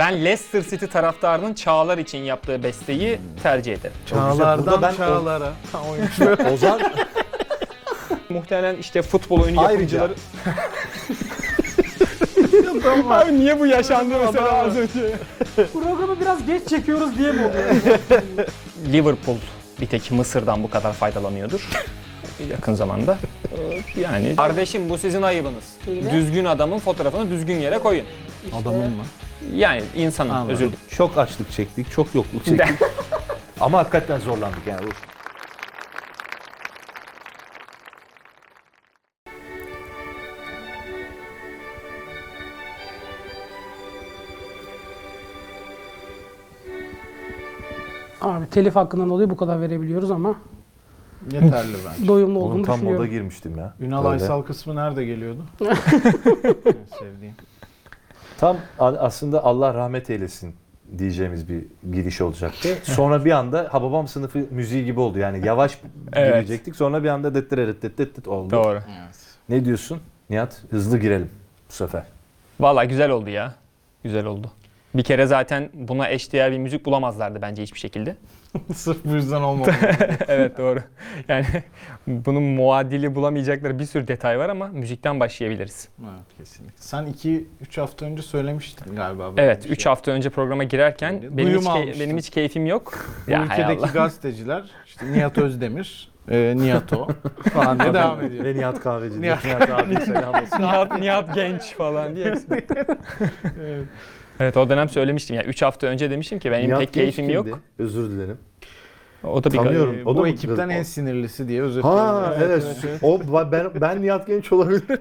Ben Leicester City taraftarının Çağlar için yaptığı besteyi tercih ederim. Çağlardan ben- çağlara. Oyuncu. Ozan Muhtemelen işte futbol oyunu Ayrıca- yapımcıları... Abi niye bu yaşandı mesela az önce? Programı biraz geç çekiyoruz diye mi oluyor? Liverpool bir tek Mısır'dan bu kadar faydalanıyordur. Yakın zamanda. Ee, Yani kardeşim bu sizin ayıbınız. Düzgün adamın fotoğrafını düzgün yere koyun. Adamın mı? Yani insanın Anladım. özür dilerim. çok açlık çektik, çok yokluk çektik. Ama hakikaten zorlandık yani. Uf. Abi telif hakkından dolayı bu kadar verebiliyoruz ama Yeterli bence. doyumlu Onun olduğunu tam moda düşünüyorum. girmiştim ya. Ünal Böyle. Aysal kısmı nerede geliyordu? En Sevdiğim. Tam aslında Allah rahmet eylesin diyeceğimiz bir giriş olacaktı. Sonra bir anda Hababam sınıfı müziği gibi oldu. Yani yavaş Evet. girecektik. Sonra bir anda dettiret dettiret oldu. Doğru. Ne diyorsun Nihat? Hızlı girelim bu sefer. Vallahi güzel oldu ya. Güzel oldu. Bir kere zaten buna eşdeğer bir müzik bulamazlardı bence hiçbir şekilde. Sırf bu yüzden olmadı. evet doğru. Yani bunun muadili bulamayacakları bir sürü detay var ama müzikten başlayabiliriz. evet kesinlikle. Sen 2-3 hafta önce söylemiştin galiba. böyle Evet bir 3 şey. hafta önce programa girerken benim hiç, almıştım. benim hiç keyfim yok. Bu hay ülkedeki gazeteciler işte Nihat Özdemir, e, Nihato falan diye devam ediyor. Ve Nihat Kahveci. Nihat- Nihat, abi selam olsun. Nihat, Nihat genç falan diye. evet o dönem söylemiştim ya 3 hafta önce demiştim ki benim Nihat pek Genç keyfim kimdi? yok. Özür dilerim. O da bir Tanıyorum. O da bu mı- ekipten en sinirlisi diye özetliyorum. Ha evet. O ben ben Nihat Genç olabilir.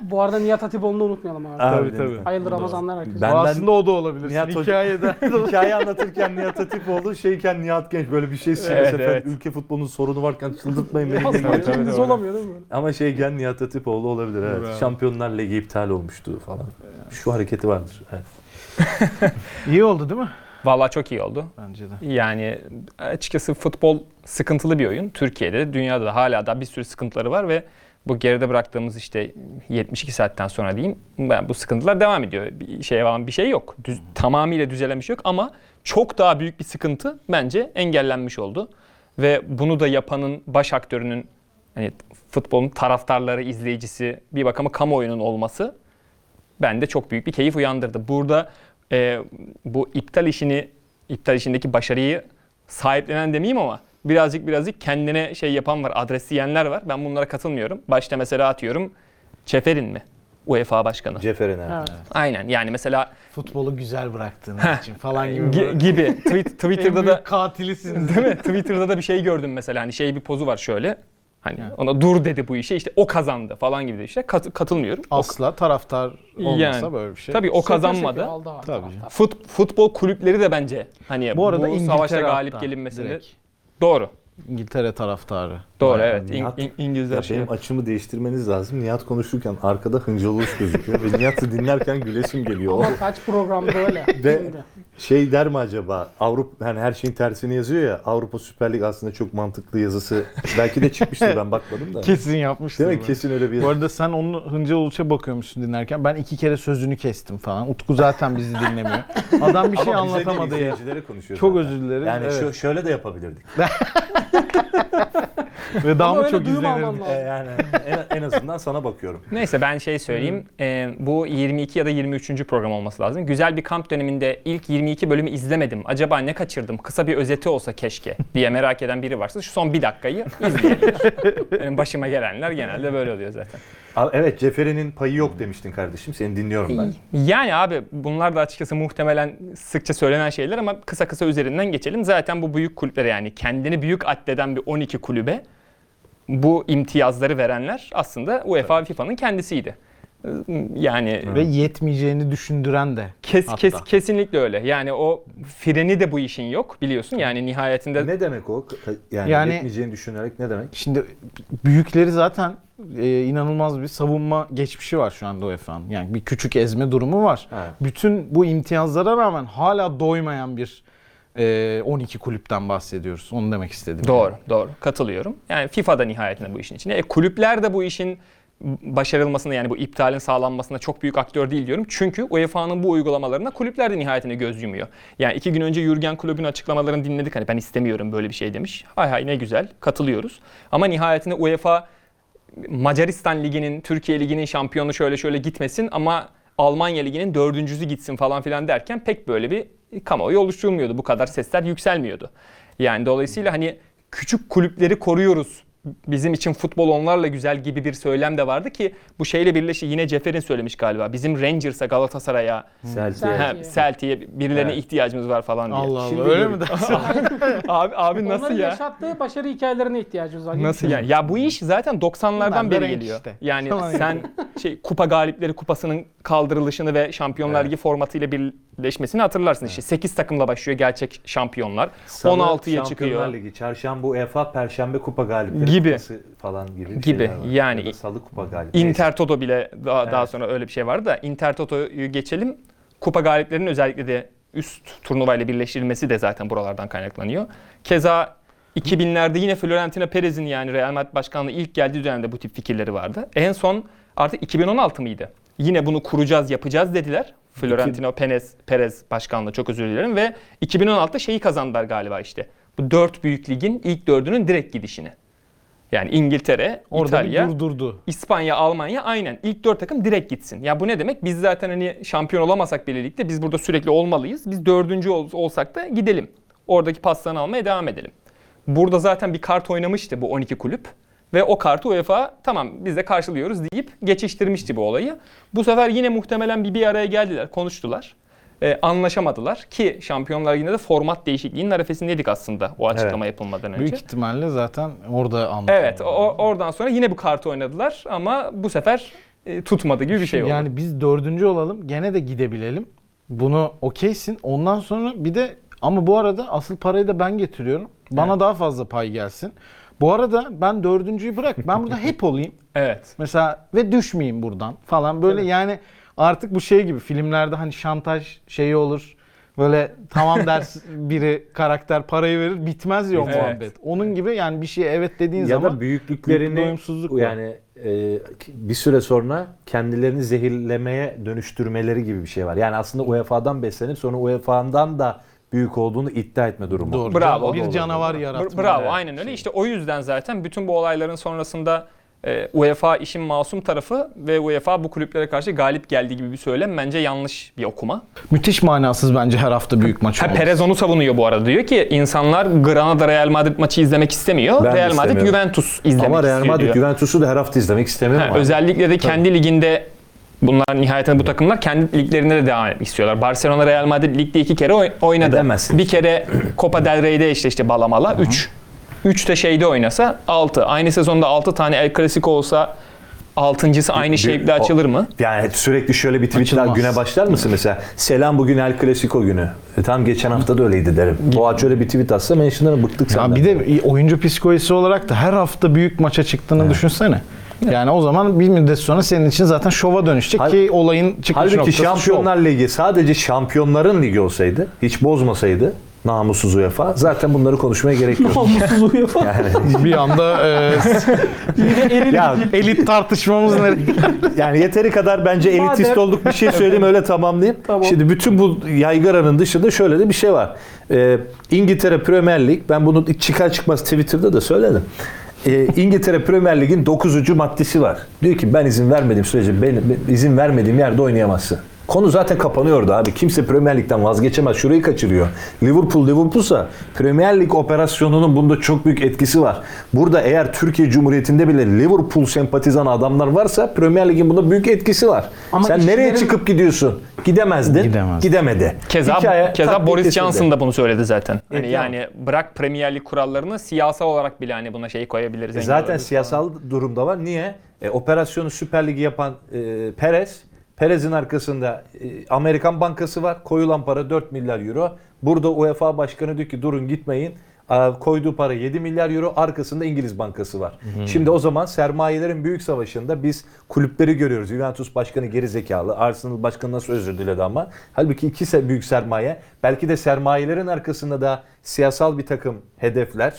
Bu arada Nihat Hatipoğlu'nu unutmayalım abi. Tabii, tabii. Hayırlı Ramazanlar herkese. Ben- Aslında o da olabilir. Nihat Hoca- Hikayede. Hikaye anlatırken Nihat Hatipoğlu şeyken Nihat Genç böyle bir şey söylese Evet, efendim, evet. ülke futbolunun sorunu varken çıldırtmayın beni. Diye. tabii, kendiniz doğru. olamıyor değil mi? Ama şeyken Nihat Hatipoğlu olabilir evet. Bravo. Şampiyonlar Ligi iptal olmuştu falan. Şu hareketi vardır. Evet. İyi oldu değil mi? Vallahi çok iyi oldu. Bence de. Yani açıkçası futbol sıkıntılı bir oyun. Türkiye'de de dünyada da hala da bir sürü sıkıntıları var ve bu geride bıraktığımız işte 72 saatten sonra diyeyim bu sıkıntılar devam ediyor. Bir şey falan bir şey yok. Düz, tamamıyla düzelen bir şey yok ama çok daha büyük bir sıkıntı bence engellenmiş oldu. Ve bunu da yapanın baş aktörünün hani futbolun taraftarları, izleyicisi bir bakıma kamuoyunun olması bende çok büyük bir keyif uyandırdı. Burada e, bu iptal işini, iptal işindeki başarıyı sahiplenen demeyeyim ama birazcık birazcık kendine şey yapan var, adresleyenler var. Ben bunlara katılmıyorum. Başta mesela atıyorum Çeferin mi? UEFA başkanı. Ceferin evet. Evet. Aynen yani mesela Futbolu güzel bıraktığınız için falan gibi. gi- böyle. gibi Tweet- En Twitter'da büyük da katilisiniz. değil mi? Twitter'da da bir şey gördüm mesela hani şey bir pozu var şöyle. Hani Yani. ona dur dedi bu işe işte o kazandı falan gibi de işte Kat- katılmıyorum. O- Asla taraftar olmasa Yani. böyle bir şey. tabii o kazanmadı. Tabii. Fut, futbol kulüpleri de bence hani Bu arada bu İngiltere savaşta galip hatta gelinmesinde direkt. doğru. İngiltere taraftarı. Doğru evet. İng- Nihat- İng- İngilizler Ya şey. benim açımı değiştirmeniz lazım. Nihat konuşurken arkada hıncal oluş gözüküyor ve Nihat'ı dinlerken gülesim geliyor. Ama kaç programda öyle. Ve- Şimdi. Şey der mi acaba? Avrupa hani her şeyin tersini yazıyor ya. Avrupa Süper Lig aslında çok mantıklı yazısı. Belki de çıkmıştır ben bakmadım da. Kesin yapmıştır. Değil mi? Kesin öyle bir Bu arada sen onu Hıncal Uluç'a bakıyormuşsun dinlerken. Ben iki kere sözünü kestim falan. Utku zaten bizi dinlemiyor. Adam bir şey Ama bize değil, anlatamadı ya. konuşuyor Çok zaten. özür dilerim. Yani evet. şö- şöyle de yapabilirdik. Ve daha Ama mı çok izlenirdi? E, yani en, en azından sana bakıyorum. Neyse ben şey söyleyeyim. Ee, bu 22 ya da 23. program olması lazım. Güzel bir kamp döneminde ilk 22 bölümü izlemedim. Acaba ne kaçırdım? Kısa bir özeti olsa keşke diye merak eden biri varsa şu son bir dakikayı izleyebilir. Benim başıma gelenler genelde böyle oluyor zaten. Evet Ceferi'nin payı yok demiştin kardeşim. Seni dinliyorum ben. Yani abi bunlar da açıkçası muhtemelen sıkça söylenen şeyler ama kısa kısa üzerinden geçelim. Zaten bu büyük kulüplere yani kendini büyük addeden bir 12 kulübe bu imtiyazları verenler aslında UEFA ve FIFA'nın kendisiydi. Yani Ve yetmeyeceğini düşündüren de. kes, kes, kesinlikle öyle. Yani o freni de bu işin yok biliyorsun. Yani nihayetinde Ne demek o? Yani, Yani- yetmeyeceğini düşünerek ne demek? Şimdi büyükleri zaten e, inanılmaz bir savunma geçmişi var şu anda UEFA'nın. Yani bir küçük ezme durumu var. Evet. Bütün bu imtiyazlara rağmen hala doymayan bir e, 12 kulüpten bahsediyoruz. Onu demek istedim. Doğru, doğru. Katılıyorum. Yani FIFA da nihayetinde bu işin içinde. E, kulüpler de bu işin başarılmasında yani bu iptalin sağlanmasında çok büyük aktör değil diyorum. Çünkü UEFA'nın bu uygulamalarına kulüpler de nihayetinde göz yumuyor. Yani iki gün önce Jürgen Klopp'un açıklamalarını dinledik. Hani ben istemiyorum böyle bir şey demiş. Hay hay ne güzel katılıyoruz. Ama nihayetinde UEFA Macaristan Ligi'nin, Türkiye Ligi'nin şampiyonu şöyle şöyle gitmesin ama Almanya Ligi'nin dördüncüsü gitsin falan filan derken pek böyle bir kamuoyu oluşturulmuyordu. Bu kadar sesler yükselmiyordu. Yani dolayısıyla hani küçük kulüpleri koruyoruz. Bizim için futbol onlarla güzel gibi bir söylem de vardı ki bu şeyle birleşi yine Cefer'in söylemiş galiba. Bizim Rangers'a, Galatasaray'a, Celtic'e. hem Celtic'e birilerine Evet. ihtiyacımız var falan diye. Allah Allah Şimdi öyle mi dersin? Abi abi nasıl Onların ya? yaşattığı başarı hikayelerine ihtiyacımız var. Nasıl yani? Ya bu iş zaten 90'lardan Bunlar da beri geliyor. işte. Yani Tamam. sen şey kupa galipleri kupasının kaldırılışını ve Şampiyonlar Evet. Ligi formatıyla birleşmesini hatırlarsın. İşte 8 takımla başlıyor gerçek şampiyonlar. Salı 16'ya Şampiyonlar çıkıyor. Ligi, çarşamba UEFA, perşembe kupa galipleri Gibi. falan gibi. Gibi. Yani Ya salı kupa galipleri. Inter Toto bile daha, daha Evet. sonra öyle bir şey vardı da Inter Toto'yu geçelim. Kupa galiplerinin özellikle de üst turnuvayla birleştirilmesi de zaten buralardan kaynaklanıyor. Keza 2000'lerde yine Florentino Perez'in yani Real Madrid başkanlığı ilk geldiği dönemde bu tip fikirleri vardı. En son artık 2016 mıydı? Yine bunu kuracağız, yapacağız dediler. Florentino Perez, Perez başkanlığı çok özür dilerim ve 2016'da şeyi kazandılar galiba işte. Bu dört büyük ligin ilk dördünün direkt gidişini. Yani İngiltere, Orada İtalya, durdurdu. İspanya, Almanya aynen ilk dört takım direkt gitsin. Ya bu ne demek? Biz zaten hani şampiyon olamasak bile ligde biz burada sürekli olmalıyız. Biz dördüncü ol- olsak da gidelim. Oradaki paslarını almaya devam edelim. Burada zaten bir kart oynamıştı bu 12 kulüp. Ve o kartı UEFA tamam biz de karşılıyoruz deyip geçiştirmişti bu olayı. Bu sefer yine muhtemelen bir bir araya geldiler, konuştular. Ee, anlaşamadılar ki Şampiyonlar Ligi'nde de format değişikliğinin arefesindeydik aslında o açıklama yapılmadan önce. Büyük ihtimalle zaten orada anlatıldı. Evet, o, oradan sonra yine bu kartı oynadılar ama bu sefer e, tutmadı gibi bir şey oldu. Yani biz dördüncü olalım gene de gidebilelim. Bunu okeysin. Ondan sonra bir de ama bu arada asıl parayı da ben getiriyorum. Bana daha fazla pay gelsin. Bu arada ben dördüncüyü bırak. Ben burada hep olayım. Evet. Mesela ve düşmeyeyim buradan falan. Böyle yani artık bu şey gibi filmlerde hani şantaj şeyi olur. Böyle tamam ders biri karakter parayı verir bitmez ya o Evet. muhabbet. Onun gibi yani bir şeye evet dediğin ya zaman da büyüklüklerini büyük bir doyumsuzluk var. yani e, bir süre sonra kendilerini zehirlemeye dönüştürmeleri gibi bir şey var. Yani aslında UEFA'dan beslenip sonra UEFA'dan da büyük olduğunu iddia etme durumu. Doğru. Bravo. Bir canavar Bra- yaratma. Bravo, aynen öyle. İşte o yüzden zaten bütün bu olayların sonrasında e, UEFA işin masum tarafı ve UEFA bu kulüplere karşı galip geldiği gibi bir söylem bence yanlış bir okuma. Müthiş manasız bence her hafta büyük maç Ha, olması. Perez onu savunuyor bu arada. Diyor ki insanlar Granada Real Madrid maçı izlemek istemiyor. Ben de Real Madrid istemiyorum. Juventus izlemek Ama Real istiyor Madrid diyor. Juventus'u da her hafta izlemek istemiyor Ha, özellikle de kendi liginde bunlar nihayetinde bu takımlar kendi liglerinde de devam etmek istiyorlar. Barcelona Real Madrid ligde iki kere oy- oynadı. Edemezsin. Bir kere Copa del Rey'de eşleşti Balamala 3. 3 de şeyde oynasa 6. Aynı sezonda 6 tane El Clasico olsa altıncısı aynı Bir- şekilde o- açılır mı? Yani sürekli şöyle bir tweetler Açılmaz. güne başlar mısın mesela? Selam bugün El Clasico günü. E tamam geçen hafta da öyleydi derim. O aç öyle bir tweet atsa mentionları bıktık Ya senden. bir de oyuncu psikolojisi olarak da her hafta büyük maça çıktığını düşünsene. Yani o zaman bir müddet sonra senin için zaten şova dönüşecek Hal- ki olayın çıkış Halbuki noktası Şampiyonlar Ligi sadece şampiyonların ligi olsaydı, hiç bozmasaydı namussuz UEFA zaten bunları konuşmaya gerek yok. Namussuz UEFA. yani. Bir anda e, ya elit tartışmamız nereye? yani yeteri kadar bence elitist Madem- olduk bir şey söyleyeyim öyle tamamlayayım. Tamam. Şimdi bütün bu yaygaranın dışında şöyle de bir şey var. Ee, İngiltere Premier Lig ben bunu çıkar çıkmaz Twitter'da da söyledim. Ee, İngiltere Premier Lig'in 9. maddesi var. Diyor ki ben izin vermediğim sürece ben, ben- izin vermediğim yerde oynayamazsın. Konu zaten kapanıyordu abi. Kimse Premier Lig'den vazgeçemez. Şurayı kaçırıyor. Liverpool Liverpool'sa Premier Lig operasyonunun bunda çok büyük etkisi var. Burada eğer Türkiye Cumhuriyeti'nde bile Liverpool sempatizan adamlar varsa Premier Lig'in bunda büyük etkisi var. Ama Sen nereye işlerin- çıkıp gidiyorsun? Gidemezdin. Gidemez. Gidemedi. Keza Hikaye keza Boris. Johnson da bunu söyledi zaten. Hani Evet, yani bırak Premier Lig kurallarını siyasal olarak bile hani buna şey koyabiliriz. E Zaten siyasal durumda var. Niye? E, operasyonu Süper Ligi yapan e, Perez. Perez'in arkasında e, Amerikan Bankası var. Koyulan para 4 milyar euro. Burada UEFA Başkanı diyor ki durun gitmeyin. Aa, Koyduğu para 7 milyar euro. Arkasında İngiliz Bankası var. Şimdi o zaman sermayelerin büyük savaşında biz kulüpleri görüyoruz. Juventus Başkanı geri zekalı. Arsenal Başkanı nasıl özür diledi ama. Halbuki iki büyük sermaye. Belki de sermayelerin arkasında da siyasal bir takım hedefler.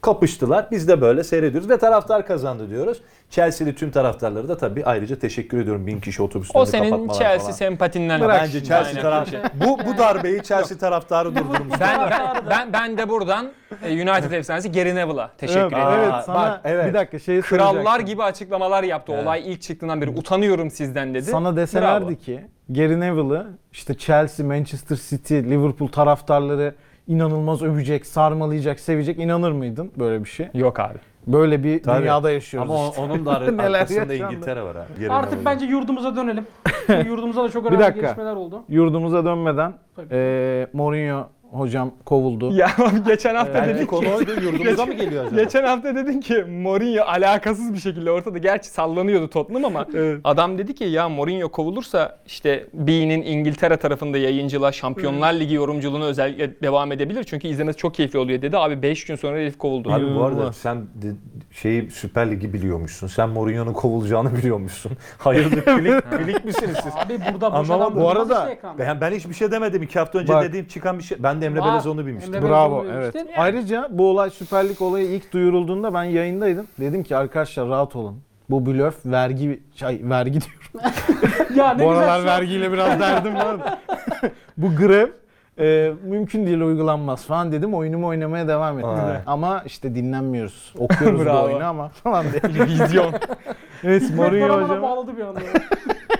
Kapıştılar. Biz de böyle seyrediyoruz ve taraftar kazandı diyoruz. Chelsea'li tüm taraftarları da tabii ayrıca teşekkür ediyorum. Bin kişi otobüsünü O senin kapatmalar Chelsea falan. sempatinden. Bırak Bence şimdi. Chelsea Aynen. taraftarı. bu, bu darbeyi Chelsea taraftarı durdurmuş. Ben, ben, ben, ben de buradan e, United efsanesi Gary Neville'a teşekkür Evet, ederim. evet sana bak, evet. bir dakika şeyi Krallar soracaktım. gibi açıklamalar yaptı. Evet. Olay ilk çıktığından beri utanıyorum sizden dedi. Sana deselerdi Bravo. ki Gary Neville'ı işte Chelsea, Manchester City, Liverpool taraftarları inanılmaz övecek, sarmalayacak, sevecek inanır mıydın böyle bir şey? Yok abi. Böyle bir Tabii. dünyada yaşıyoruz. Ama işte. onun da Neler arkasında yaşandı. İngiltere var ha. Geri Artık dönelim. bence yurdumuza dönelim. Çünkü yurdumuza da çok Bir önemli dakika. gelişmeler oldu. Yurdumuza dönmeden Tabii. eee Mourinho hocam kovuldu. Ya geçen hafta Belki dedik konu oydu. Yurdumuza mı geliyor acaba? Geçen hafta dedin ki Mourinho alakasız bir şekilde ortada. Gerçi sallanıyordu Tottenham ama adam dedi ki ya Mourinho kovulursa işte Bean'in İngiltere tarafında yayıncılığa Şampiyonlar Ligi yorumculuğunu özellikle devam edebilir. Çünkü izlemesi çok keyifli oluyor dedi. Abi 5 gün sonra herif kovuldu. Abi bu arada sen de, şeyi Süper Ligi biliyormuşsun. Sen Mourinho'nun kovulacağını biliyormuşsun. Hayırdır klik, klik misiniz siz? Abi burada boş Anlamam. adam Bu arada işte. Ben, ben hiçbir şey demedim. İki hafta önce Bak. dediğim çıkan bir şey. Ben de Emre Var. Belezoğlu'nu bilmiştim. Emre Bravo evet. demiştin. Ayrıca bu olay Süper Lig olayı ilk duyurulduğunda ben yayındaydım. Dedim ki arkadaşlar rahat olun. Bu blöf vergi şey vergi diyorum. Ya ne bu güzel aralar şu- vergiyle biraz derdim var. bu grev e, mümkün değil uygulanmaz falan dedim. Oyunumu oynamaya devam ettim. Vay. Ama işte dinlenmiyoruz. Okuyoruz bu Bravo. oyunu ama falan diye. Vizyon. evet Mourinho hocam. bağladı bir anda.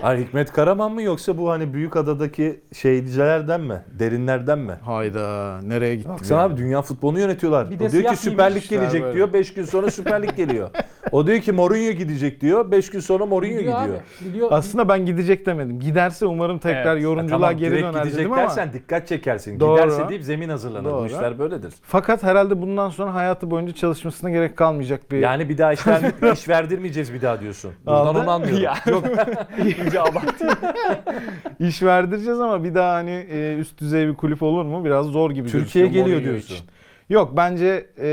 Ay, Hikmet Karaman mı yoksa bu hani büyük adadaki şeycilerden mi? Derinlerden mi? Hayda nereye gittik? Baksana abi dünya futbolunu yönetiyorlar. Bir o diyor siyah ki Süper Lig gelecek böyle. diyor. 5 gün sonra Süper Lig geliyor. O diyor ki Mourinho gidecek diyor. 5 gün sonra Mourinho Gidiyor gidiyor. abi. Gidiyor. Aslında ben gidecek demedim. Giderse umarım tekrar Evet. yorumculuğa Tamam, geri direkt döner gidecek dedim ama. dersen dikkat çekersin. Doğru. Giderse deyip zemin hazırlanır. Doğru. Bu işler böyledir. Fakat herhalde bundan sonra hayatı boyunca çalışmasına gerek kalmayacak bir Yani bir daha iş, ver, iş verdirmeyeceğiz bir daha diyorsun. Aldı. onu anlıyorum. Yok. İyice abarttı. iş verdireceğiz ama bir daha hani e, üst düzey bir kulüp olur mu? Biraz zor gibi Türkiye gözüküyor geliyor Mourinho diyorsun. için. Yok bence e,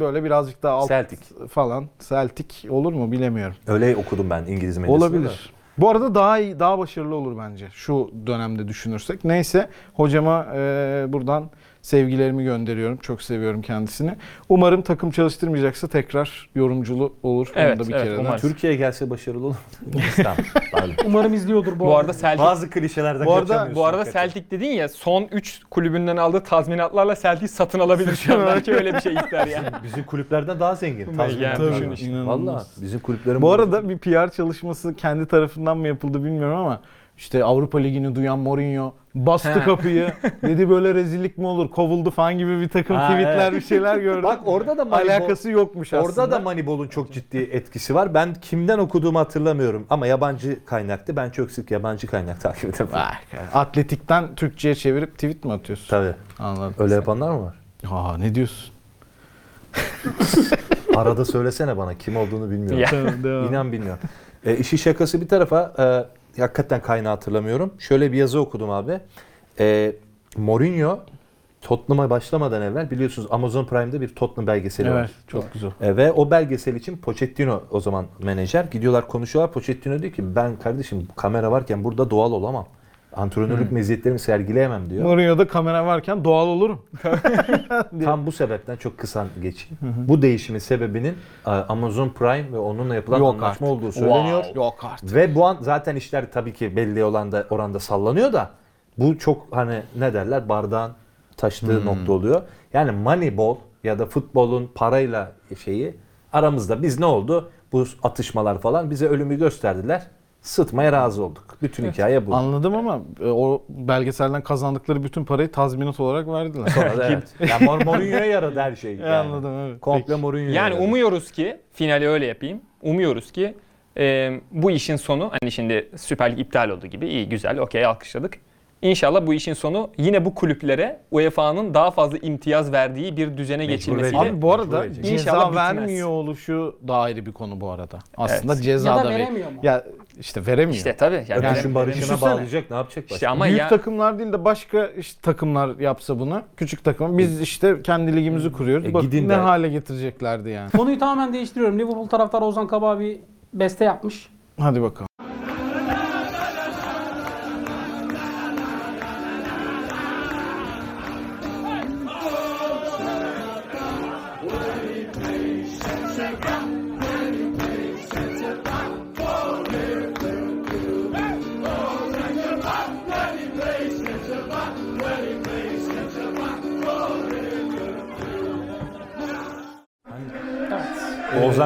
böyle birazcık daha alt Celtic. falan Celtic olur mu bilemiyorum. Öyle okudum ben İngiliz medyasında. da. Olabilir. Bu arada daha iyi, daha başarılı olur bence şu dönemde düşünürsek. Neyse hocama e, buradan sevgilerimi gönderiyorum. Çok seviyorum kendisini. Umarım takım çalıştırmayacaksa tekrar yorumculu olur. Onu Evet, da bir evet, kere daha. umarız. Türkiye'ye gelse başarılı olur. Umarım izliyordur bu, Bu arada Celtic Bazı klişelerden Bu arada- bu arada hakikaten. Celtic dedin ya son 3 kulübünden aldığı tazminatlarla Celtic satın alabilir şu an. Belki öyle bir şey ister yani. Bizim kulüplerden daha zengin. Yani düşün var. işte. Valla bizim kulüplerin Bu arada bir PR çalışması kendi tarafından mı yapıldı bilmiyorum ama işte Avrupa Ligi'ni duyan Mourinho bastı He. kapıyı. dedi böyle rezillik mi olur kovuldu falan gibi bir takım Ha, tweetler evet. bir şeyler gördüm. Bak orada da Moneyball- alakası yokmuş aslında. Orada da Moneyball'un çok ciddi etkisi var. Ben kimden okuduğumu hatırlamıyorum ama yabancı kaynaktı. Ben çok sık yabancı kaynak takip ederim. Atletikten Türkçe'ye çevirip tweet mi atıyorsun? Tabii. Anladım. Öyle yapanlar mı var? Aa ne diyorsun? Arada söylesene bana kim olduğunu bilmiyorum. Ya. İnan bilmiyorum. E, işi şakası bir tarafa e, hakikaten kaynağı hatırlamıyorum. Şöyle bir yazı okudum abi. E, Mourinho Tottenham'a başlamadan evvel biliyorsunuz Amazon Prime'de bir Tottenham belgeseli Evet var. çok güzel. E, ve o belgesel için Pochettino o zaman menajer. Gidiyorlar konuşuyorlar. Pochettino diyor ki ben kardeşim kamera varken burada doğal olamam. Antrenörlük meziyetlerimi sergileyemem diyor. Mourinho'da kamera varken doğal olurum. Tam bu sebepten çok kısa geçeyim. Bu değişimin sebebinin e, Amazon Prime ve onunla yapılan Yok anlaşma artık. olduğu söyleniyor. Yok artık. Ve bu an zaten işler tabii ki belli oranda, oranda sallanıyor da bu çok hani ne derler bardağın taştığı nokta oluyor. Yani Moneyball ya da futbolun parayla şeyi aramızda biz ne oldu? Bu atışmalar falan bize ölümü gösterdiler. Sıtmaya razı olduk. Bütün hikaye bu. Anladım ama e, o belgeselden kazandıkları bütün parayı tazminat olarak verdiler. Sonra da evet. Ya Mor- Mourinho'ya yaradı her şey. E, anladım, evet. Komple. Mourinho'ya Yani yaradı. umuyoruz ki finali öyle yapayım. Umuyoruz ki e, bu işin sonu hani şimdi Süper Lig iptal oldu gibi iyi güzel okey alkışladık. İnşallah bu işin sonu yine bu kulüplere UEFA'nın daha fazla imtiyaz verdiği bir düzene geçilmesiyle. verecek. Abi bu arada Mecbur. İnşallah ceza bitmez. vermiyor oluşu da ayrı bir konu bu arada. Aslında Evet. ceza Ya da da ver- veremiyor mu? Ya işte veremiyor. İşte tabii. Yani, Öpüşün barışına bağlayacak ne yapacak başka? işte ama Büyük ya, takımlar değil de başka işte takımlar yapsa bunu. Küçük takım. Biz işte kendi ligimizi kuruyoruz. E, Bak gidin ne de- hale getireceklerdi yani. Konuyu tamamen değiştiriyorum. Liverpool taraftarı Ozan Kabak bir beste yapmış. Hadi bakalım.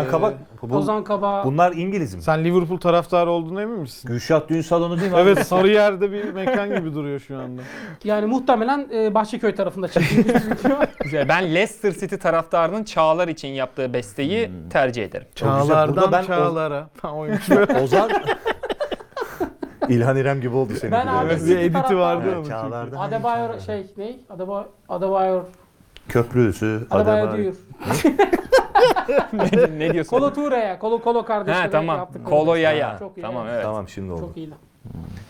Ozan Kabak. Bu- Ozan Kaba Bunlar İngiliz mi? Sen Liverpool taraftarı olduğuna emin misin? Gülşah Düğün Salonu değil mi? abi? Evet Sarıyer'de bir mekan gibi duruyor şu anda. yani muhtemelen e, Bahçeköy tarafında. Güzel. Ben Leicester City taraftarının Çağlar için yaptığı besteyi Hmm. tercih ederim. Çok güzel. Çağlardan Burada ben o- Çağlar'a. Ha, oymuş. Ozan İlhan İrem gibi oldu senin. Ben gibi. abi Evet. bir City editi taraftarı- vardı Evet, ama. çok- Çağlar'dan. Adebayor şey ne? Adebayor Adebayor Köprüsü. Adebayor Adebayor. diyor. Ne, ne diyorsun? Kolo Ture'ye. Kolo Kolo kardeşleri ha tamam. yaptık. Kolo Yaya. Çok iyi. Tamam evet. Tamam şimdi oldu. Çok iyiydi.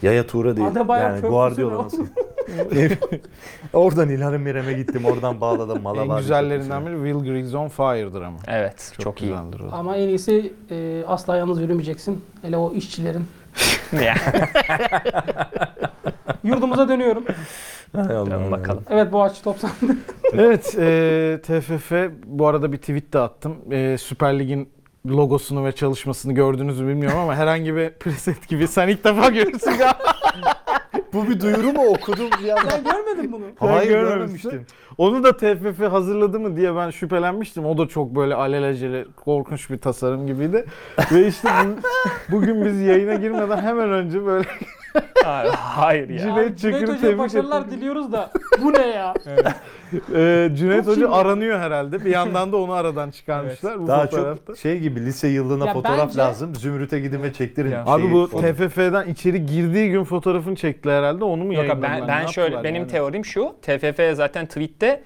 Yaya Tuğra değil. Adebayor yani köprüsü Guardiola nasıl? oradan İlhan İrem'e gittim. Oradan bağladım. Malabar En güzellerinden biri Will Griggs on Fire'dır ama. Evet. Çok, iyi. güzeldir o. Ama en iyisi e, asla yalnız yürümeyeceksin. Hele o işçilerin. Ya, Yurdumuza dönüyorum. Hay Allah. Dön bakalım. Evet Boğaç top sende. Evet, e, TFF bu arada bir tweet de attım. E, Süper Lig'in logosunu ve çalışmasını gördünüz mü bilmiyorum ama herhangi bir preset gibi sen ilk defa görürsün galiba. Bu bir duyuru mu okudum ya? Sen görmedin bunu. Hayır görmemiştim. görmemiştim. Onu da TFF hazırladı mı diye ben şüphelenmiştim. O da çok böyle alelacele korkunç bir tasarım gibiydi. ve işte bu- bugün biz yayına girmeden hemen önce böyle Hayır, hayır ya. Cüneyt Çakır'ı tebrik başarılar ettim. diliyoruz da bu ne ya? e, Cüneyt Çok Hoca aranıyor herhalde. Bir yandan da onu aradan çıkarmışlar bu Daha fotoğrafta. çok şey gibi lise yıllığına Ya fotoğraf bence- lazım. Zümrüt'e gidin ve çektirin. Ya. Abi şeyi- bu onu. TFF'den içeri girdiği gün fotoğrafını çektiler herhalde. Onu mu Yok abi, yayınladılar? ben, ben şöyle yaptılar benim yani? teorim şu. TFF zaten tweette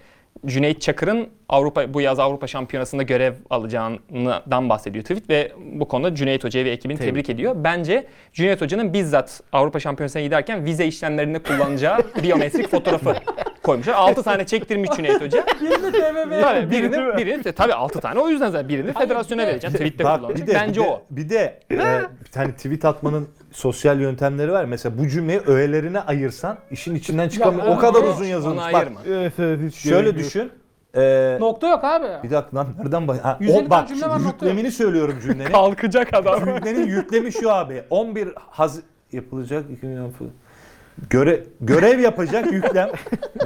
Cüneyt Çakır'ın Avrupa bu yaz Avrupa Şampiyonası'nda görev alacağından bahsediyor tweet ve bu konuda Cüneyt Hoca'yı ve ekibini Tebrik. tebrik ediyor. Bence Cüneyt Hoca'nın bizzat Avrupa Şampiyonası'na giderken vize işlemlerinde kullanacağı biyometrik fotoğrafı koymuşlar. 6 tane çektirmiş Cüneyt Hoca. Birini TVM'ye Tabii birini, birini tabii 6 tane o yüzden zaten birini federasyona vereceğim. Tweet'te kullanacak. Bence o. Bir de e, bir tane tweet atmanın sosyal yöntemleri var. Mesela bu cümleyi öğelerine ayırsan işin içinden çıkamıyor. O kadar uzun yazılmış. Bak ayırma. Evet evet hiç şöyle gerek yok. düşün. E, Nokta yok abi. bir dakika lan nereden bak? Ha, 150 o, bak cümle var, nokta yüklemini söylüyorum cümlenin. Kalkacak adam. Cümlenin yüklemi şu abi. 11 haz yapılacak göre görev yapacak yüklem.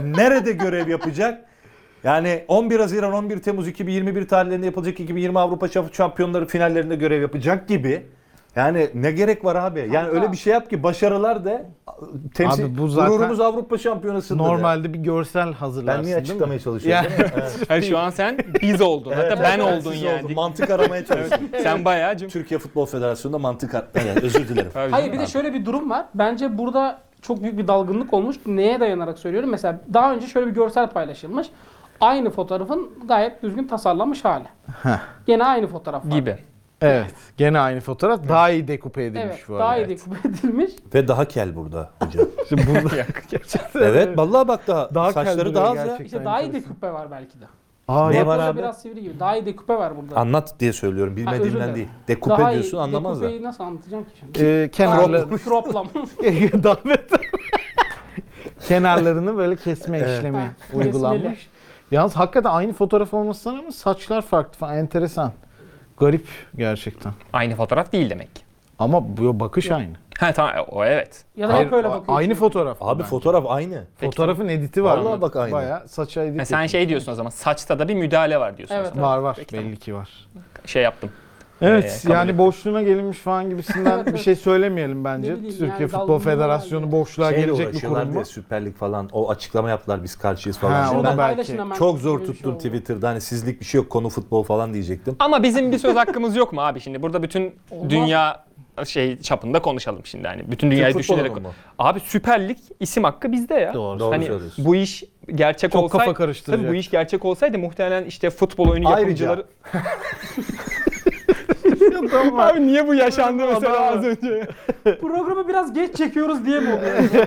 Nerede görev yapacak? Yani 11 Haziran 11 Temmuz 2021 tarihlerinde yapılacak 2020 Avrupa Şampiyonları finallerinde görev yapacak gibi. Yani ne gerek var abi? Yani Kanka. öyle bir şey yap ki başarılar da temsil Abi bu zaten gururumuz Avrupa Şampiyonası'nda. da. Normalde bir görsel hazırlarsın ben niye açıklamaya çalışıyorum? Yani- değil mi? Evet. Şu an sen biz oldun. Hatta ben oldun yani. oldum. Mantık aramaya çalışıyorum. Sen bayağı cüm- Türkiye Futbol Federasyonu'nda mantık ar- Evet, özür dilerim. Tabii Hayır bir de şöyle bir durum var. Bence burada çok büyük bir dalgınlık olmuş. Neye dayanarak söylüyorum? Mesela daha önce şöyle bir görsel paylaşılmış. Aynı fotoğrafın gayet düzgün tasarlanmış hali. Gene aynı fotoğraf var. gibi. Evet. Gene aynı fotoğraf. Daha iyi dekupe edilmiş Evet, bu arada. daha iyi dekupe edilmiş. Ve daha kel burada hocam. Şimdi burada evet vallahi bak daha, Daha saçları daha az ya. gerçekten. İşte daha iyi dekupe var belki de. Aa, Ne var abi? Biraz sivri gibi. Daha iyi dekupe var burada. Anlat diye söylüyorum bilmediğimden değil. Dekupe Daha iyi diyorsun anlamaz da. Dekupeyi nasıl anlatacağım ki şimdi? Ee, kenarları Croplam. davet kenarlarını böyle kesme Evet. işlemi uygulanmış. Yalnız hakikaten aynı fotoğraf olmasına ama saçlar farklı falan enteresan. Garip gerçekten. Aynı fotoğraf değil demek. Ama bu bakış aynı. Ha tamam o evet. ya da hep öyle bakıyor. Aynı fotoğraf. Abi bence. fotoğraf aynı. Fotoğrafın editi var. Vallahi bak aynı. Bayağı saça edit. Ha, sen şey diyorsun o zaman saçta da bir müdahale var diyorsun. o Evet, zaman. Var var Peki, belli tamam. ki var. Şey yaptım. Evet kabul yani boşluğuna gelinmiş falan gibisinden bir şey söylemeyelim bence. Bileyim Türkiye yani, Futbol dalgınlığı Federasyonu boşluğa Şeyle gelecek bir uğraşıyorlar kurum diye mu? Süper Lig falan o açıklama yaptılar biz karşıyız falan. Ha, Şimdi o Şunu da da ben belki. paylaşın hemen. çok zor bir şey tuttum oldu. Twitter'da hani sizlik bir şey yok konu futbol falan diyecektim. Ama bizim bir söz hakkımız yok mu abi şimdi? Burada bütün Olmaz. dünya şey çapında konuşalım şimdi hani. Bütün dünyayı Türk futbolu düşünerek. Abi Süper Lig isim hakkı bizde ya. Doğru. Doğru Hani söylüyorsun. bu iş gerçek Çok olsaydı kafa karıştıracak. Tabii bu iş gerçek olsaydı muhtemelen işte futbol oyunu Ayrıca- yapımcıları Abi niye bu yaşandı mesela az önce? Programı biraz geç çekiyoruz diye mi oluyor?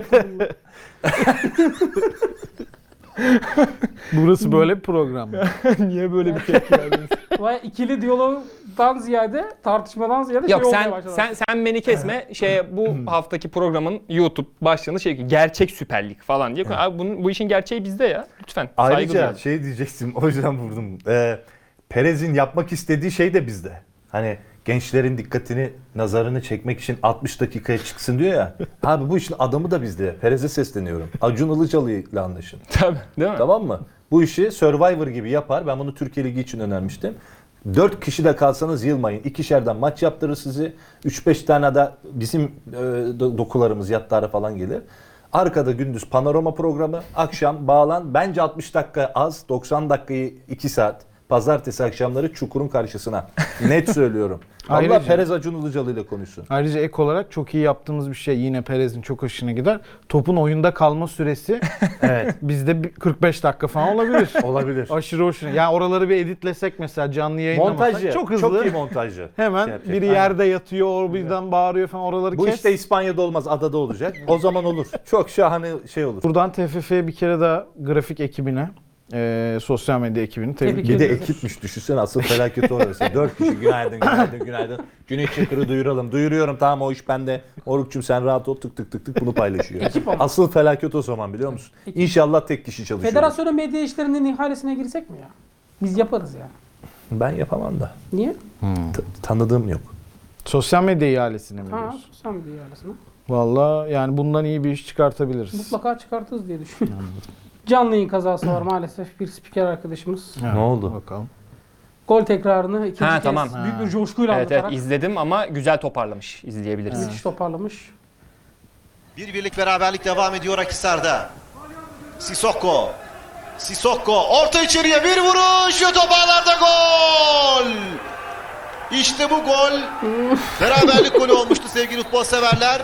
Burası böyle bir program. niye böyle bir tepki verdiniz? Vay ikili diyalogdan ziyade, tartışmadan ziyade Yok şey olmaya sen başladı. sen sen beni kesme. Şeye bu haftaki programın YouTube başlığını şey gerçek Süper Lig falan diye. Abi bunun, bu işin gerçeği bizde ya. Lütfen. saygı Ayrıca duyalım. şey diyecektim o yüzden vurdum. Ee, Perez'in yapmak istediği şey de bizde. Hani gençlerin dikkatini, nazarını çekmek için 60 dakikaya çıksın diyor ya. Abi bu işin adamı da bizde. Perez'e sesleniyorum. Acun Ilıcalı ile anlaşın. Tabii değil mi? Tamam mı? Bu işi Survivor gibi yapar. Ben bunu Türkiye Ligi için önermiştim. 4 kişi de kalsanız yılmayın. İkişerden maç yaptırır sizi. 3-5 tane de bizim e, do- dokularımız yatlara falan gelir. Arkada gündüz panorama programı, akşam bağlan. Bence 60 dakika az, 90 dakikayı 2 saat. Pazartesi akşamları Çukur'un karşısına. Net söylüyorum. Allah Perez Acun Ilıcalı ile konuşsun. Ayrıca ek olarak çok iyi yaptığımız bir şey yine Perez'in çok hoşuna gider. Topun oyunda kalma süresi Evet. bizde bir 45 dakika falan olabilir. Olabilir. Aşırı hoşuna. Yani oraları bir editlesek mesela canlı yayınlamasak Montajcı. çok hızlı. iyi montajcı. Hemen Şey yapacak. biri Aynen. yerde yatıyor, o birden bağırıyor falan oraları Bu kes. işte İspanya'da olmaz, adada olacak. O zaman olur. Çok şahane şey olur. Buradan TFF'ye bir kere daha grafik ekibine, e, sosyal medya ekibini tebrik Tebrik Bir de ediyorum. ekipmiş düşünsene asıl felaket orası. Dört kişi günaydın günaydın günaydın. Güneş Çakır'ı duyuralım. Duyuruyorum tamam o iş bende. Orukçum sen rahat ol tık tık tık tık bunu paylaşıyor. Ekip ama. Asıl felaket o zaman biliyor musun? İnşallah tek kişi çalışıyor. Federasyonun medya işlerinin ihalesine girsek mi ya? Biz yaparız yani. Ben yapamam da. Niye? T- tanıdığım yok. Sosyal medya ihalesine mi Ha, diyorsun? sosyal medya ihalesine. Valla yani bundan iyi bir iş çıkartabiliriz. Mutlaka çıkartırız diye düşünüyorum. Canlı yayın kazası var maalesef. Bir spiker arkadaşımız. Ne oldu? Bakalım. Gol tekrarını ikinci Ha, kez tamam. büyük bir coşkuyla Evet evet anlatarak izledim ama güzel toparlamış. İzleyebiliriz. müthiş toparlamış. Bir birlik beraberlik devam ediyor Akhisar'da. Sissoko. Sissoko orta içeriye bir vuruş ve top ağlarda gol. İşte bu gol. beraberlik golü olmuştu sevgili futbol severler.